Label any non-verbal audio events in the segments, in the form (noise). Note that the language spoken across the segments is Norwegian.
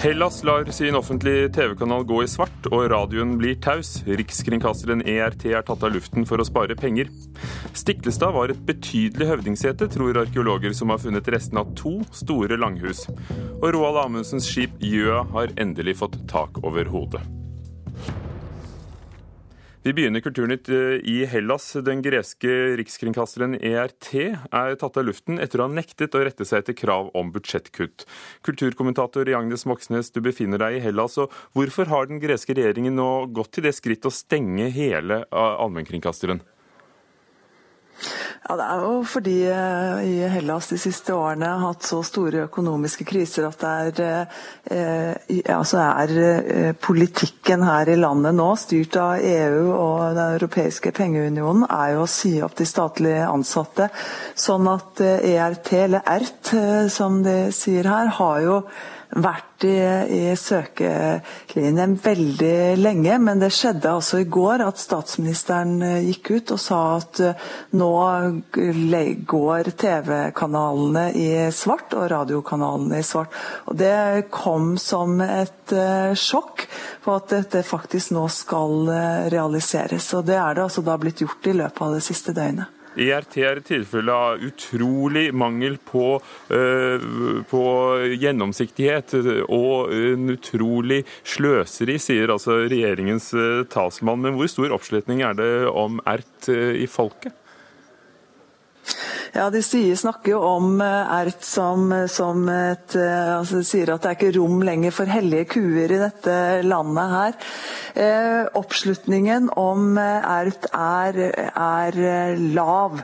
Hellas lar sin offentlige TV-kanal gå i svart, og radioen blir taus. Rikskringkasteren ERT er tatt av luften for å spare penger. Stiklestad var et betydelig høvdingsete, tror arkeologer som har funnet restene av to store langhus. Og Roald Amundsens skip Gjøa har endelig fått tak over hodet. Vi begynner Kulturnytt eh, i Hellas. Den greske rikskringkasteren ERT er tatt av luften etter å ha nektet å rette seg etter krav om budsjettkutt. Kulturkommentator Agnes Moxnes, du befinner deg i Hellas. og Hvorfor har den greske regjeringen nå gått til det skritt å stenge hele eh, allmennkringkasteren? Ja, Det er jo fordi eh, i Hellas de siste årene har hatt så store økonomiske kriser at det er, eh, altså er eh, politikken her i landet nå, styrt av EU og Den europeiske pengeunionen, er jo å si opp de statlige ansatte. Sånn at ERT, eller ERT som de sier her, har jo vært i, i søkelinjen veldig lenge, men det skjedde altså i går at statsministeren eh, gikk ut og sa at eh, nå går TV-kanalene i svart og radiokanalene i svart. Og Det kom som et uh, sjokk på at dette faktisk nå skal realiseres. Og Det er det altså da blitt gjort i løpet av det siste døgnet. ERT er et tilfelle av utrolig mangel på, uh, på, gjennomsiktighet og en utrolig sløseri, sier altså regjeringens uh, talsmann. Men hvor stor oppslutning er det om ERT i folket? Ja, De sier, snakker jo om ERT som, som et altså De sier at det er ikke rom lenger for hellige kuer i dette landet her. Eh, oppslutningen om ERT er, er lav.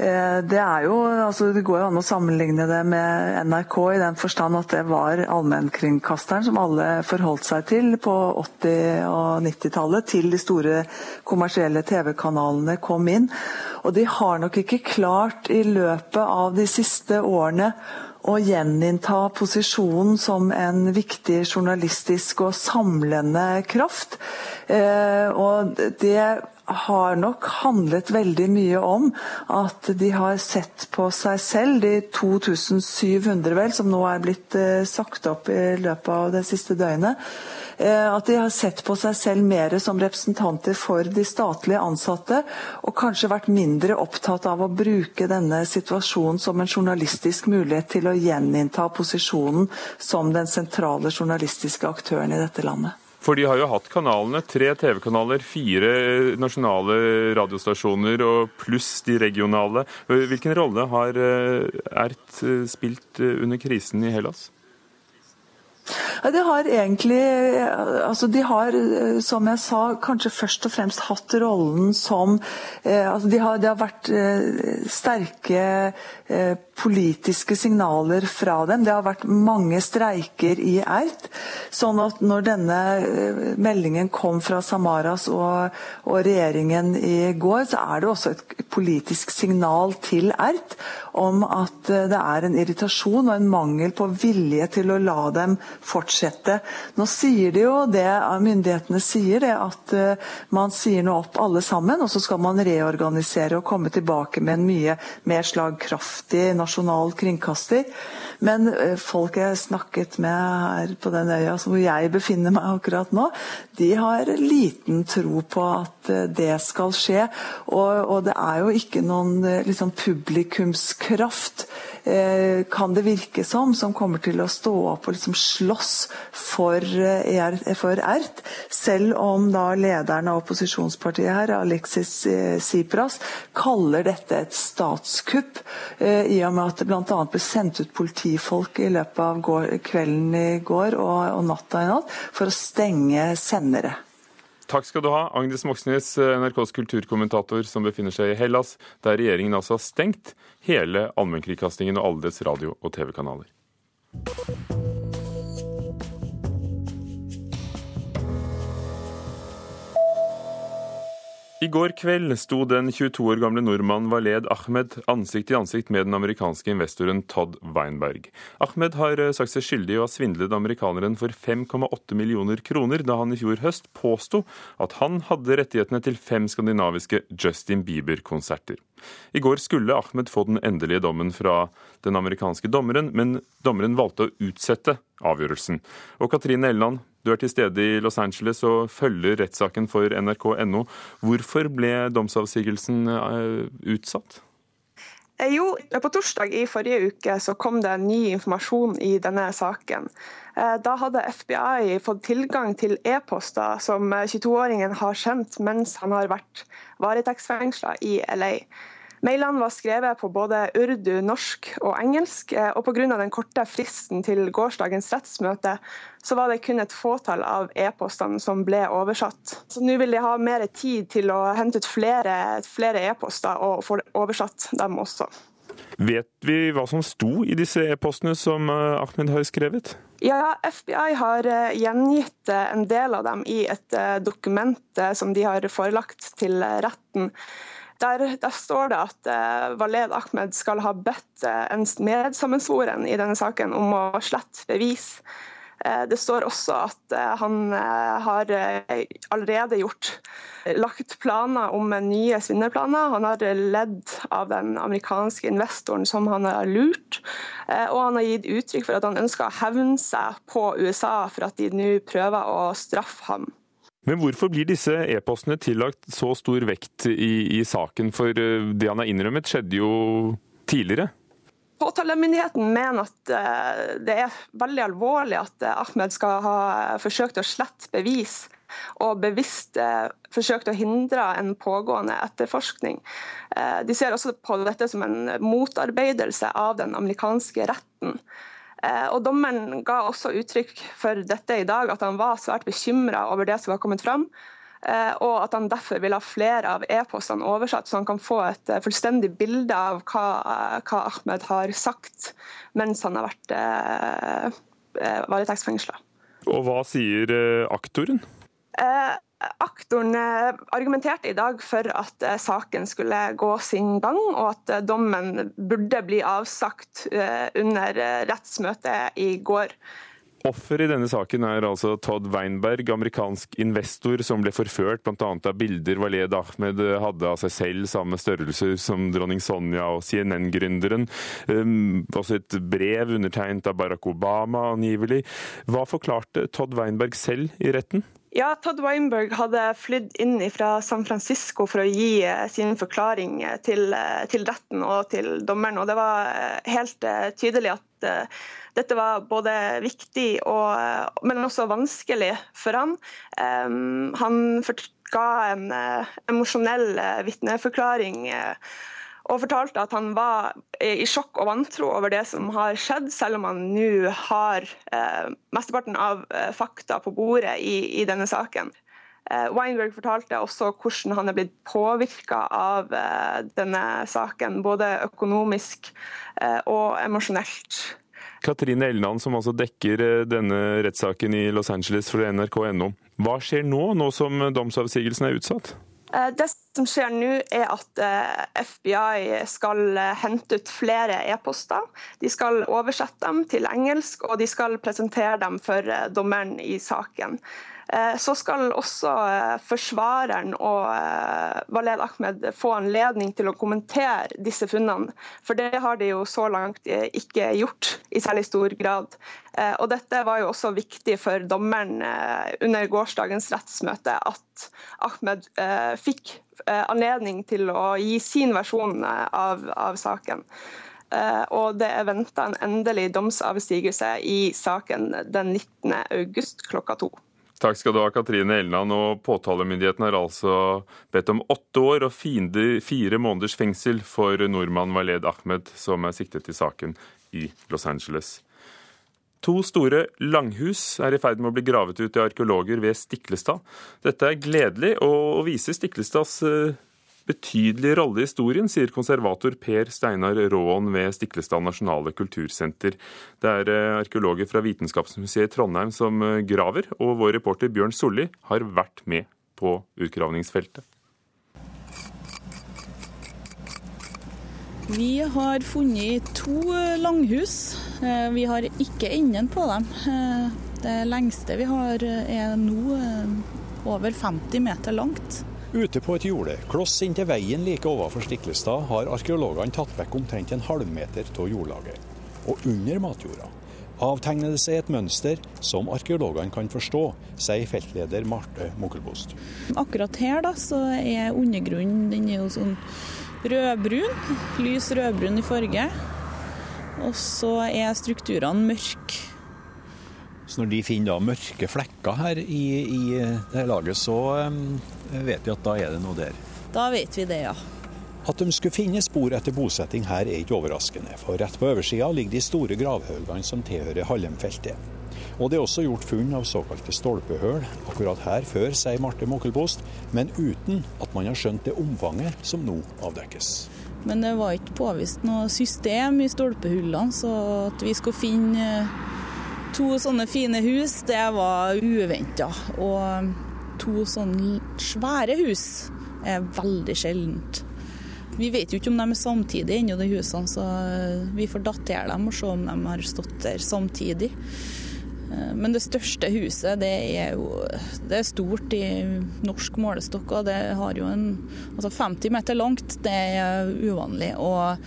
Eh, det er jo, altså det går jo an å sammenligne det med NRK i den forstand at det var allmennkringkasteren som alle forholdt seg til på 80- og 90-tallet, til de store kommersielle TV-kanalene kom inn. Og de har nok ikke klart i løpet av de siste årene å gjeninnta posisjonen som en viktig journalistisk og samlende kraft. Eh, og det har nok handlet veldig mye om at de har sett på seg selv, de 2700 vel, som nå er blitt eh, sagt opp i løpet av det siste døgnet, at de har sett på seg selv mer som representanter for de statlige ansatte, og kanskje vært mindre opptatt av å bruke denne situasjonen som en journalistisk mulighet til å gjeninnta posisjonen som den sentrale journalistiske aktøren i dette landet. For de har jo hatt kanalene. Tre TV-kanaler, fire nasjonale radiostasjoner og pluss de regionale. Hvilken rolle har ERT eh, spilt eh, under krisen i Hellas? Det har egentlig altså De har, eh, som jeg sa, kanskje først og fremst hatt rollen som eh, altså de, har, de har vært eh, sterke politiske signaler fra dem. Det har vært mange streiker i ERT. Sånn at når denne meldingen kom fra Samaras og, og regjeringen i går, så er det også et politisk signal til ERT om at det er en irritasjon og en mangel på vilje til å la dem fortsette. Nå sier de jo det, myndighetene sier det, at uh, man sier nå opp alle sammen, og så skal man reorganisere og komme tilbake med en mye mer slagkraftig nasjonal kringkaster. Men uh, folk jeg snakket med her på den øya hvor jeg befinner meg akkurat nå, de har liten tro på at uh, det skal skje. Og, og, det er jo ikke noen liksom, publikumskraft Eh, kan det virke som, som kommer til å stå opp og liksom slåss for, eh, for ERT. Selv om da lederen av opposisjonspartiet her, Alexis Sipras, Tsipras, kaller dette et statskupp. I og med at det bl.a. ble sendt ut politifolk i løpet av går, kvelden i går og, og natta i natt for å stenge sendere. Takk skal du ha, Agnes Moxnes, NRKs kulturkommentator som befinner seg i Hellas, der regjeringen altså har stengt hele allmennkringkastingen og alle dets radio- og TV-kanaler. I går kveld sto den 22 år gamle nordmannen Waled Ahmed ansikt i ansikt med den amerikanske investoren Todd Weinberg. Ahmed har eh, sagt seg skyldig i å ha svindlet amerikaneren for 5,8 millioner kroner da han i fjor høst påsto at han hadde rettighetene til fem skandinaviske Justin Bieber-konserter. I går skulle Ahmed få den endelige dommen fra den amerikanske dommeren, men dommeren valgte å utsette avgjørelsen. Og Katrine Elland, du er til stede i Los Angeles og følger rettssaken for nrk.no. Hvorfor ble domsavsigelsen eh, utsatt? Eh, jo, På torsdag i forrige uke så kom det ny informasjon i denne saken. Eh, da hadde FBI fått tilgang til e-poster som 22-åringen har sendt mens han har vært varetektsfengsla i LA. Mailene var skrevet på både urdu, norsk og engelsk, eh, og pga. den korte fristen til gårsdagens rettsmøte, så var det kun et fåtall av e-postene som ble oversatt. Så nå vil de ha mer tid til å hente ut flere, e-poster og få oversatt dem også. Vet vi hva som sto i disse e-postene som eh, Ahmed har skrevet? Ja, FBI har eh, gjengitt en del av dem i et dokument som de har forelagt til retten. Der, der, står det at uh, Valed Ahmed skal ha bedt uh, en medsammensvoren i denne saken om å slette bevis. Uh, det står også at han har allerede gjort lagt planer om nye svinnerplaner. Han har ledd av den amerikanske investoren som han har lurt. Og han har gitt uttrykk for at han ønsker å hevne seg på USA for at de nå prøver å straffe ham. Men hvorfor blir disse e-postene tillagt så stor vekt i, i, saken? For eh, det han har innrømmet, skjedde jo tidligere. Påtalemyndigheten mener at eh, det er veldig alvorlig at eh, Ahmed skal ha forsøkt å slette bevis og bevisst forsøkt å hindre en pågående etterforskning. De ser også på dette som en motarbeidelse av den amerikanske retten. Eh, og Dommeren ga også uttrykk for dette i dag, at han var svært bekymra over det som var kommet fram. Eh, og at han derfor vil ha flere av e-postene oversatt, så han kan få et eh, fullstendig bilde av hva, hva Ahmed har sagt mens han har vært eh, varetektsfengsla. Og hva sier aktoren? Eh, Aktoren eh, argumenterte i dag for at eh, saken skulle gå sin gang, og at eh, dommen burde bli avsagt under rettsmøtet i går. Offer i denne saken er altså Todd Weinberg, amerikansk investor som ble forført bl.a. av bilder Waled Ahmed hadde av seg selv, samme størrelse som dronning Sonja og CNN-gründeren. Um, også et brev undertegnet av Barack Obama, angivelig. Hva forklarte Todd Weinberg selv i retten? Ja, Todd Weinberg hadde flydd inn fra San Francisco for å gi eh, sin forklaring eh, til, eh, til, retten og til dommeren. og Det var helt tydelig at dette var både viktig, og, men også vanskelig for han. Han ga en emosjonell vitneforklaring og fortalte at han var i sjokk og vantro over det som har skjedd, selv om han nå har eh, mesteparten av eh, fakta på bordet i, i denne saken. Eh, Weinberg fortalte også hvordan han er blitt påvirka av eh, denne saken, både økonomisk eh, og emosjonelt. Katrine Elland, som altså dekker eh, denne rettssaken i Los Angeles for nrk.no. Hva skjer nå, nå som domsavsigelsen er utsatt? Eh, det som skjer nå, er at eh, FBI skal eh, hente ut flere e-poster. De skal oversette dem til engelsk, og de skal presentere dem for dommeren i saken. Eh, så skal også eh, forsvareren og Valed Ahmed få anledning til å kommentere disse funnene. For det har de jo så langt ikke gjort i særlig stor grad. Og dette var jo også viktig for dommeren under gårsdagens rettsmøte, at Ahmed fikk anledning til å gi sin versjon av, av saken. Og det er venta en endelig domsavsigelse i saken den 19. august klokka to. Takk skal du ha, Katrine Elland. Og påtalemyndigheten har altså bedt om åtte år og fire måneders fengsel for nordmann Waled Ahmed, som er siktet i saken i Los Angeles. To store langhus er i ferd med å bli gravet ut av arkeologer ved Stiklestad. Dette er gledelig og viser Stiklestads eh, betydelig rolle i historien, sier konservator Per Steinar Råen ved Stiklestad nasjonale kultursenter. Det er eh, arkeologer fra Vitenskapsmuseet i Trondheim som eh, graver, og vår reporter Bjørn Solli har vært med på utgravningsfeltet. Vi har funnet to eh, langhus. Vi har ikke enden på dem. Det lengste vi har er nå over 50 meter langt. Ute på et jorde, kloss inntil veien like overfor Stiklestad, har arkeologene tatt vekk omtrent en halvmeter av jordlaget. Og under matjorda avtegner det seg et mønster som arkeologene kan forstå, sier feltleder Marte Mokkelbost. Akkurat her da, så er undergrunnen den er jo sånn rødbrun, lys rødbrun i farge. Og så er strukturene mørke. Så når de finner da mørke flekker her i, i det laget, så vet vi at da er det noe der. Da vet vi det, ja. At de skulle finne spor etter bosetting her er ikke overraskende, for rett på oversida ligger de store gravhaugene som tilhører Hallem-feltet. Og det er også gjort funn av såkalte stolpehull akkurat her før, sier Marte Mokkelpost, men uten at man har skjønt det omfanget som nå avdekkes. Men det var ikke påvist noe system i stolpehullene, så at vi skulle finne to sånne fine hus, det var uventa. Og to sånne svære hus er veldig sjeldent. Vi vet jo ikke om de er samtidig ennå, de husene, så vi får datere dem og se om de har stått der samtidig. Eh, men det største huset det er jo det er stort i norsk målestokk. og Det har jo en altså 50 meter langt, det er uvanlig. Og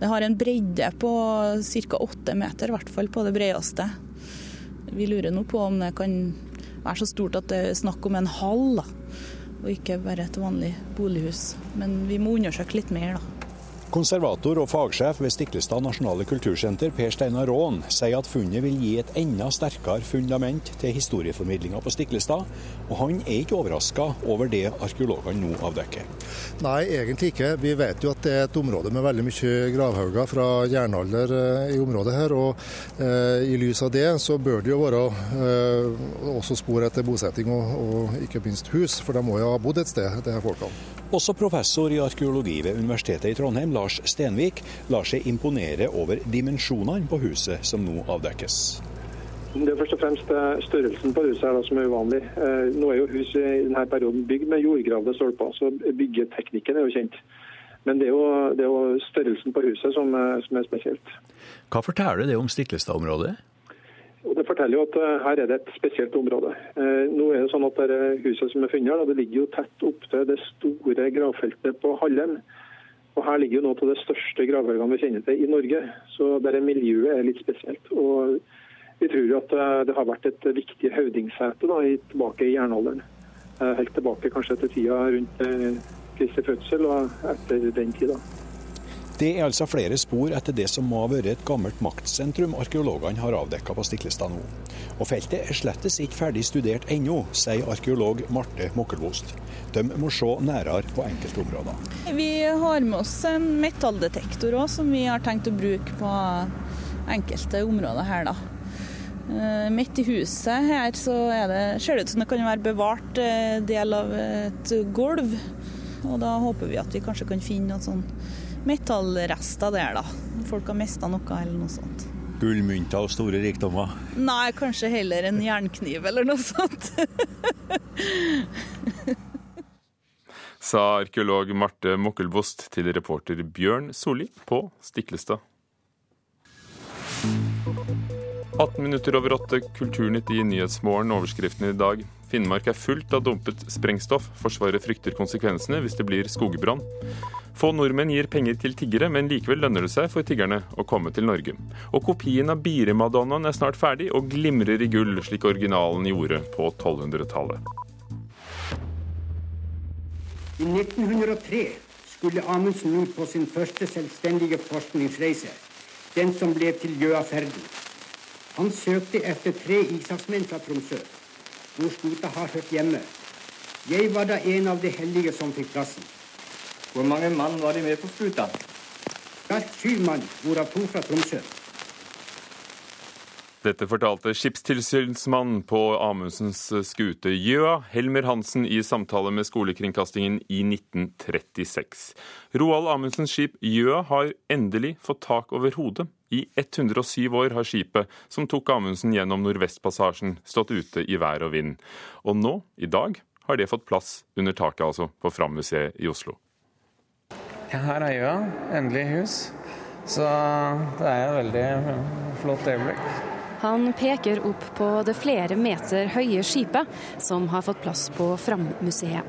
det har en bredde på ca. 8 meter, i hvert fall på det bredeste. Vi lurer nå på om det kan være så stort at det er snakk om en hall, da, og ikke bare et vanlig bolighus. Men vi må undersøke litt mer, da. Konservator og fagsjef ved Stiklestad nasjonale kultursenter, Per Steinar Raan, sier at funnet vil gi et enda sterkere fundament til historieformidlinga på Stiklestad, og han er ikke overraska over det arkeologene nå avdekker. Nei, egentlig ikke. Vi vet jo at det er et område med veldig mye gravhauger fra jernalder eh, i området her. Og eh, i lys av det så bør det jo være eh, også spor etter bosetting og, og, ikke minst hus, for de må jo ha bodd et sted, disse folkene. Også professor i arkeologi ved Universitetet i Trondheim, Lars Stenvik, lar seg imponere over dimensjonene på huset som nå avdekkes. Det er først og fremst eh, størrelsen på huset her da, som er uvanlig. Eh, nå er jo huset i denne perioden bygd med jordgravde stolper, så byggeteknikken er jo kjent. Men det er jo, det er jo størrelsen på huset som, som, er spesielt. Hva forteller det om Stiklestad-området? Og Det forteller jo at uh, her er det et spesielt område. Uh, nå er det sånn at det Huset som er funnet her, det ligger jo tett opptil det store gravfeltet på Hallem. Og Her ligger jo noe av det største gravhaugene vi kjenner til i Norge. Så det miljøet er litt spesielt. Og Vi tror jo at uh, det har vært et viktig høvdingsete da, tilbake i jernalderen. Helt tilbake kanskje til tida rundt Kristi fødsel og etter den tida. Det er altså flere spor etter det som må ha vært et gammelt maktsentrum arkeologene har avdekka på Stiklestad nå. Og feltet er slettes ikke ferdig studert ennå, sier arkeolog Marte Mokkelvost. De må se nærere på enkeltområder. Vi har med oss en metalldetektor òg, som vi har tenkt å bruke på enkelte områder her, da. Eh, midt i huset her så det, ser det ut som det kan være bevart eh, del av et gulv. Og da håper vi at vi kanskje kan finne noen sånn metallrester der, da. Folk har mista noe eller noe sånt. Gullmynter og store rikdommer? Nei, kanskje heller en jernkniv eller noe sånt. (laughs) Sa arkeolog Marte Mokkelbost til reporter Bjørn Solli på Stiklestad. 18 minutter over åtte, Kulturnytt i Nyhetsmorgen. Overskriften i dag. Finnmark er fullt av dumpet sprengstoff. Forsvaret frykter konsekvensene hvis det blir skogbrann. Få nordmenn gir penger til tiggere, men likevel lønner det seg for tiggerne å komme til Norge. Og kopien av Bire-madonnaen er snart ferdig og glimrer i gull, slik originalen gjorde på 1200-tallet. I 1903 skulle Amundsen ut på sin første selvstendige forskningsreise, den som ble til Gjøaferden. Han søkte etter tre isaksmenn fra Tromsø, hvor skuta har hørt hjemme. Jeg var da en av de heldige som fikk plassen. Hvor mange mann var de med på skuta? Galt syv mann, hvorav to fra Tromsø. Dette fortalte skipstilsynsmann på Amundsens skute Gjøa, Helmer Hansen, i samtale med Skolekringkastingen i 1936. Roald Amundsens skip Gjøa har endelig fått tak over hodet. I 107 år har skipet, som tok Amundsen gjennom Nordvestpassasjen, stått ute i vær og vind. Og nå, i dag, har det fått plass under taket altså på Fram-museet i Oslo. Ja, her er øya. Endelig hus. Så det er et veldig flott øyeblikk. Han peker opp på det flere meter høye skipet som har fått plass på Fram-museet.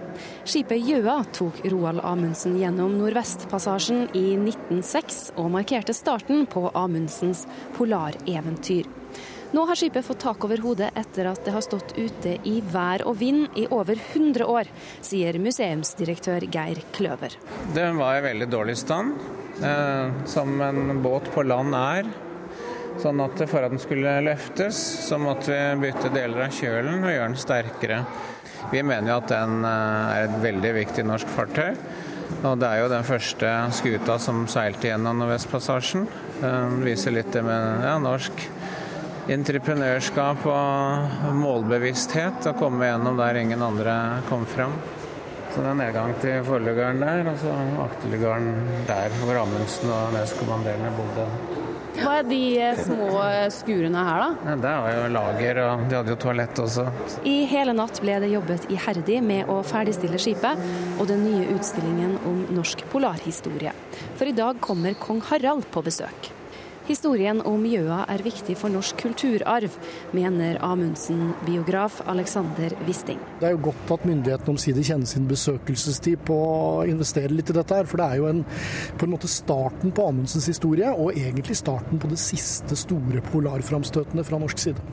Skipet Gjøa tok Roald Amundsen gjennom Nordvestpassasjen i 1906, og markerte starten på Amundsens polareventyr. Nå har skipet fått tak over hodet etter at det har stått ute i vær og vind i over 100 år, sier museumsdirektør Geir Kløver. Den var i veldig dårlig stand, eh, som en båt på land er. Sånn at for at den skulle løftes, så måtte vi bytte deler av kjølen og gjøre den sterkere. Vi mener jo at den eh, er et veldig viktig norsk fartøy. Og det er jo den første skuta som seilte gjennom Nordvestpassasjen. Den viser litt det med ja, norsk entreprenørskap og målbevissthet. Å komme gjennom der ingen andre kom fram. Så det er nedgang til forleggeren der, og så akterleggeren der hvor Amundsen og nestkommanderende bodde. Hva er de eh, små eh, skurene her, da? Ja, det var jo lager, og de hadde jo toalett også. I hele natt ble det jobbet iherdig med å ferdigstille skipet og den nye utstillingen om norsk polarhistorie. For i dag kommer kong Harald på besøk. Historien om Gjøa er viktig for norsk kulturarv, mener Amundsen-biograf Alexander Wisting. Det er jo godt at myndighetene omsider kjenner sin besøkelsestid på å investere litt i dette. her, For det er jo en, på en måte starten på Amundsens historie, og egentlig starten på det siste store polarframstøtene fra norsk side.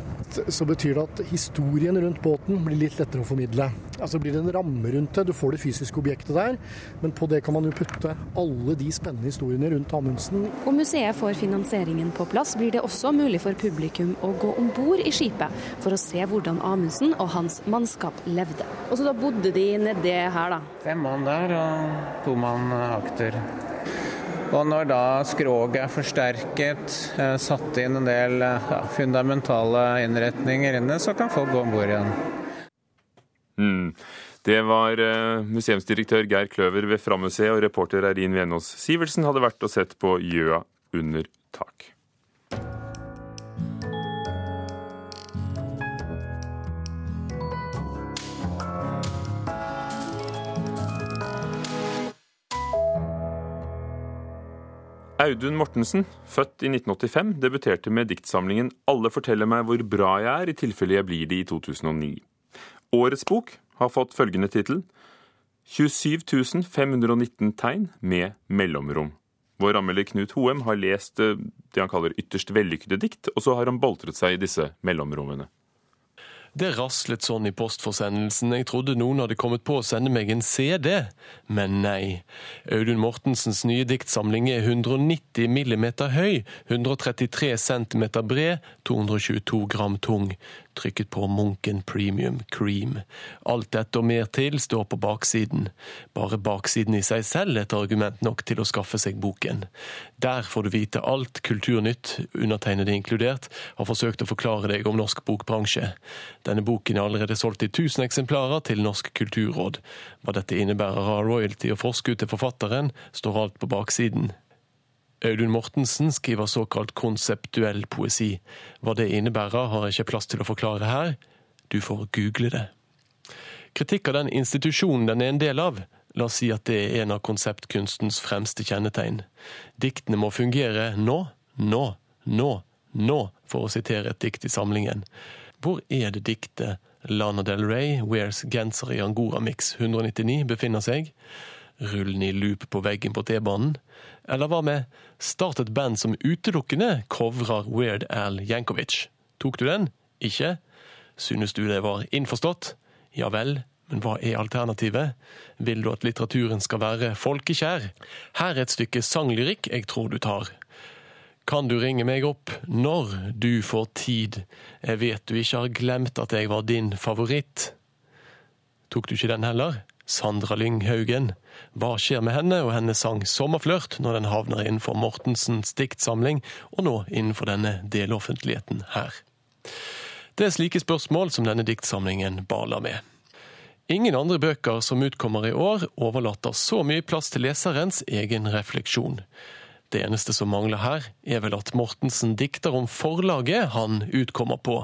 Så betyr det at historien rundt båten blir litt lettere å formidle. Altså blir det en ramme rundt det, du får det fysiske objektet der, men på det kan man jo putte alle de spennende historiene rundt Amundsen. Om museet får finansieringen på plass, blir det også mulig for publikum å gå om bord i skipet for å se hvordan Amundsen og hans mannskap levde. Og så da bodde de nedi her, da? Fem mann der og to mann akter. Og når da skroget er forsterket, eh, satt inn en del eh, ja, fundamentale innretninger inne, så kan folk gå om bord igjen. Mm. Det var uh, museumsdirektør Geir Kløver ved Frammuseet, og reporter Eirin Venås Sivertsen hadde vært og sett på Gjøa under tak. Audun Mortensen, født i 1985, debuterte med diktsamlingen 'Alle forteller meg hvor bra jeg er', i tilfelle jeg blir det i 2009. Årets bok har fått følgende tittel 27 519 tegn med mellomrom. Vår anmelder Knut Hoem har lest eh, det han kaller ytterst vellykkede dikt, og så har han boltret seg i disse mellomrommene. Det raslet sånn i postforsendelsen. Jeg trodde noen hadde kommet på å sende meg en CD, men nei. Audun Mortensens nye diktsamling er 190 millimeter høy, 133 centimeter bred, 222 gram tung trykket på Munken Premium Cream. Alt dette og mer til står på baksiden. Bare baksiden i seg selv et argument nok til å skaffe seg boken. Der får du vite alt Kulturnytt, undertegnede inkludert, har forsøkt å forklare deg om norsk bokbransje. Denne boken er allerede solgt i 1000 eksemplarer til Norsk kulturråd. Hva dette innebærer av royalty og forskudd til forfatteren, står alt på baksiden. Audun Mortensen skriver såkalt konseptuell poesi. Hva det innebærer, har jeg ikke plass til å forklare her. Du får google det. Kritikk av den institusjonen den er en del av, la oss si at det er en av konseptkunstens fremste kjennetegn. Diktene må fungere nå, nå, nå, nå, for å sitere et dikt i samlingen. Hvor er det diktet Lana Del Rey, Wears genser i Angora Mix 199 befinner seg? Rullen i loop på veggen på T-banen? Eller hva med Start et band som utelukkende covrer Weird Al Jankovic? Tok du den? Ikke? Synes du det var innforstått? Ja vel, men hva er alternativet? Vil du at litteraturen skal være folkekjær? Her er et stykke sanglyrikk jeg tror du tar. Kan du ringe meg opp når du får tid? Jeg vet du ikke har glemt at jeg var din favoritt. Tok du ikke den heller? Sandra Lynghaugen. Hva skjer med henne og hennes sang 'Sommerflørt' når den havner innenfor Mortensens diktsamling, og nå innenfor denne deloffentligheten her? Det er slike spørsmål som denne diktsamlingen baler med. Ingen andre bøker som utkommer i år, overlater så mye plass til leserens egen refleksjon. Det eneste som mangler her, er vel at Mortensen dikter om forlaget han utkommer på.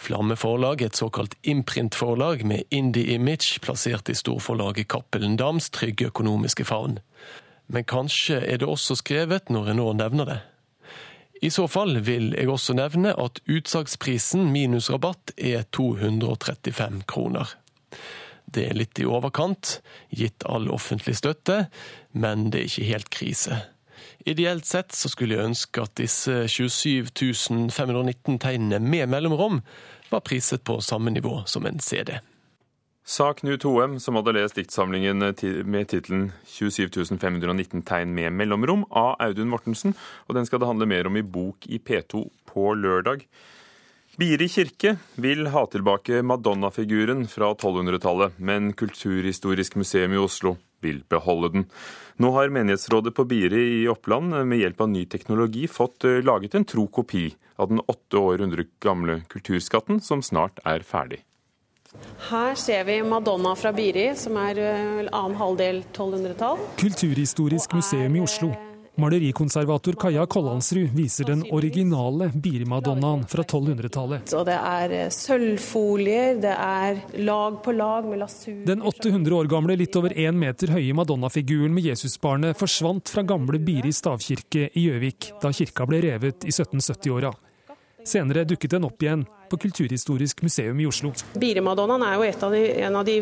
Flamme Forlag, et såkalt imprintforlag med indie-image, plassert i storforlaget Cappelen Dams trygge økonomiske favn. men kanskje er det også skrevet når jeg nå nevner det. I så fall vil jeg også nevne at utsalgsprisen minus rabatt er 235 kroner. Det er litt i overkant, gitt all offentlig støtte, men det er ikke helt krise. Ideelt sett så skulle jeg ønske at disse 27 519 tegnene med mellomrom var priset på samme nivå som en CD. Sa Knut Hoem, som hadde lest diktsamlingen med tittelen 27 519 tegn med mellomrom av Audun Mortensen, og den skal det handle mer om i bok i P2 på lørdag. Biri kirke vil ha tilbake Madonna-figuren fra 1200-tallet, men Kulturhistorisk museum i Oslo vil beholde den. Nå har menighetsrådet på Biri i Oppland med hjelp av ny teknologi fått eh, laget en tro kopi av den åtte år gamle kulturskatten, som snart er ferdig. Her ser vi Madonna fra Biri, som er eh, annen halvdel 1200-tall. Kulturhistorisk museum i Oslo. Malerikonservator Kaja Kollandsrud viser den originale Biri-madonnaen fra 1200-tallet. Og det er eh, sølvfolier, det er lag på lag med lasur Den 800 år gamle, litt over én meter høye Madonna-figuren med Jesusbarnet forsvant fra gamle Biri stavkirke i Gjøvik da kirka ble revet i 1770-åra. Senere dukket den opp igjen på Kulturhistorisk museum i Oslo. Biremadonnaen er jo av de, en av de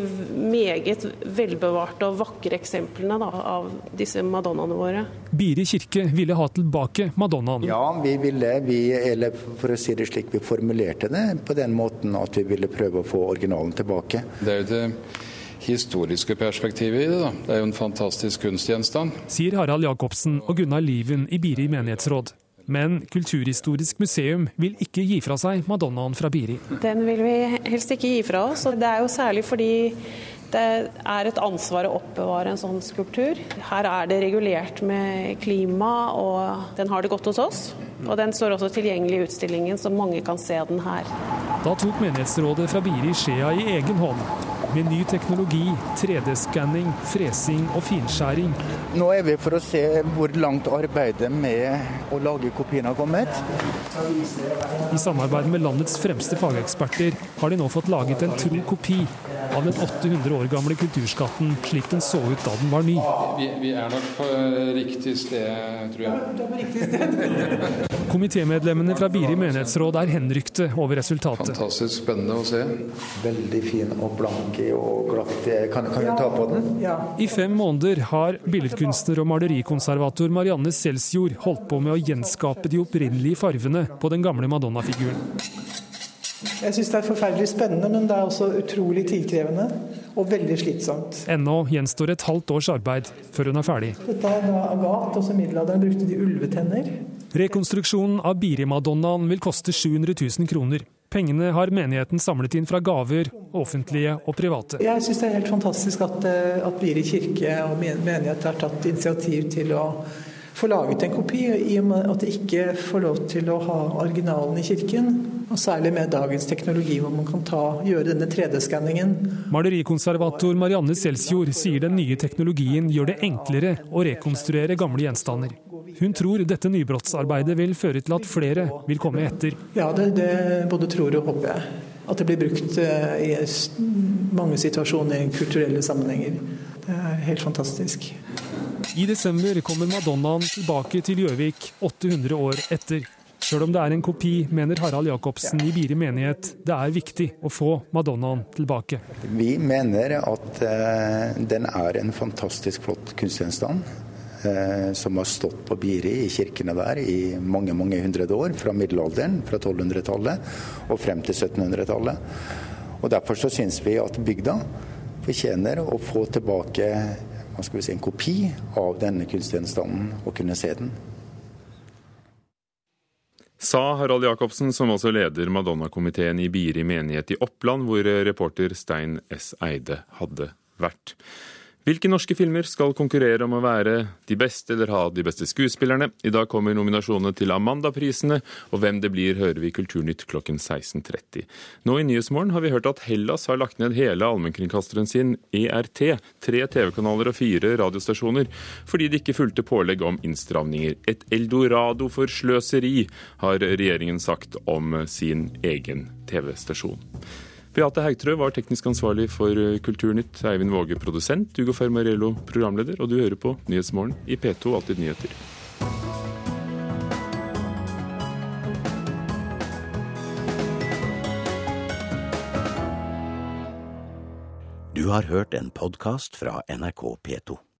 meget velbevarte og vakre eksemplene da, av disse madonnaene våre. Biri kirke ville ha tilbake madonnaen. Ja, vi ville, vi, eller for å si det slik, vi formulerte det på den måten at vi ville prøve å få originalen tilbake. Det er jo det historiske perspektivet i det. da. Det er jo en fantastisk kunstgjenstand. Sier Harald Jacobsen og Gunnar Liven i Biri menighetsråd. Men Kulturhistorisk museum vil ikke gi fra seg Madonnaen fra Biri. Den vil vi helst ikke gi fra oss, og det er jo særlig fordi det er et ansvar å oppbevare en sånn skulptur. Her er det regulert med klima, og den har det godt hos oss. Og den står også tilgjengelig i utstillingen, så mange kan se den her. Da tok menighetsrådet fra Biri skjea i egen hånd med ny teknologi, 3D-skanning, fresing og finskjæring. Nå er vi for å se hvor langt arbeidet med å lage kopien har kommet. I samarbeid med landets fremste fageksperter har de nå fått laget en tro kopi av den 800 år gamle kulturskatten slik den så ut da den var ny. Vi, vi er nok på riktig sted, tror jeg. (laughs) Komitémedlemmene fra Biri menighetsråd er henrykte over resultatet. Fantastisk spennende å se. Veldig fin og blank og glatt. Kan, kan jeg ta på den? Ja. I fem måneder har billedkunstner og malerikonservator Marianne Selsjord holdt på med å gjenskape de opprinnelige farvene på den gamle Madonna-figuren. Jeg syns det er forferdelig spennende, men det er også utrolig tidkrevende og veldig slitsomt. Ennå gjenstår et halvt års arbeid før hun er ferdig. Dette er da agat, også middelalderen brukte de ulvetenner. Rekonstruksjonen av Biri-madonnaen vil koste 700 000 kroner. Pengene har menigheten samlet inn fra gaver, offentlige og private. Jeg syns det er helt fantastisk at, eh, at Biri kirke og menighet har tatt initiativ til å få laget en kopi, i og med at de ikke får lov til å ha originalen i kirken. Og Særlig med dagens teknologi, hvor man kan ta, gjøre denne 3D-skanningen. Malerikonservator Marianne Selsjord sier den nye teknologien gjør det enklere å rekonstruere gamle gjenstander. Hun tror dette nybrottsarbeidet vil føre til at flere vil komme etter. Ja, det, det både tror og håper jeg. At det blir brukt eh, i mange situasjoner i kulturelle sammenhenger. Det er helt fantastisk. I desember kommer Madonnaen tilbake til Gjøvik 800 år etter. Sjøl om det er en kopi, mener Harald Jacobsen i Biri menighet det er viktig å få Madonnaen tilbake. Vi mener at uh, den er en fantastisk flott kunstgjenstand. Eh, som har stått på Biri i kirkene der i mange mange hundre år, fra middelalderen, fra 1200-tallet og frem til 1700-tallet. Og Derfor så syns vi at bygda fortjener å få tilbake skal vi si, en kopi av denne kunstgjenstanden og kunne se den. Sa Harald Jacobsen, som også leder Madonna-komiteen i Biri menighet i Oppland, hvor reporter Stein S. Eide hadde vært. Hvilke norske filmer skal konkurrere om å være de beste eller ha de beste skuespillerne? I dag kommer nominasjonene til Amanda-prisene, og hvem det blir, hører vi i Kulturnytt klokken 16.30. Nå i Nyhetsmorgen har vi hørt at Hellas har lagt ned hele allmennkringkasteren sin ERT, tre TV-kanaler og fire radiostasjoner, fordi de ikke fulgte pålegg om innstramninger. Et eldorado for sløseri, har regjeringen sagt om sin egen TV-stasjon. Beate Haugtrø var teknisk ansvarlig for Kulturnytt, Eivind Våge produsent, Ugo Fermarello programleder, og du hører på Nyhetsmorgen i P2 Alltid nyheter. Du har hørt en podkast fra NRK P2.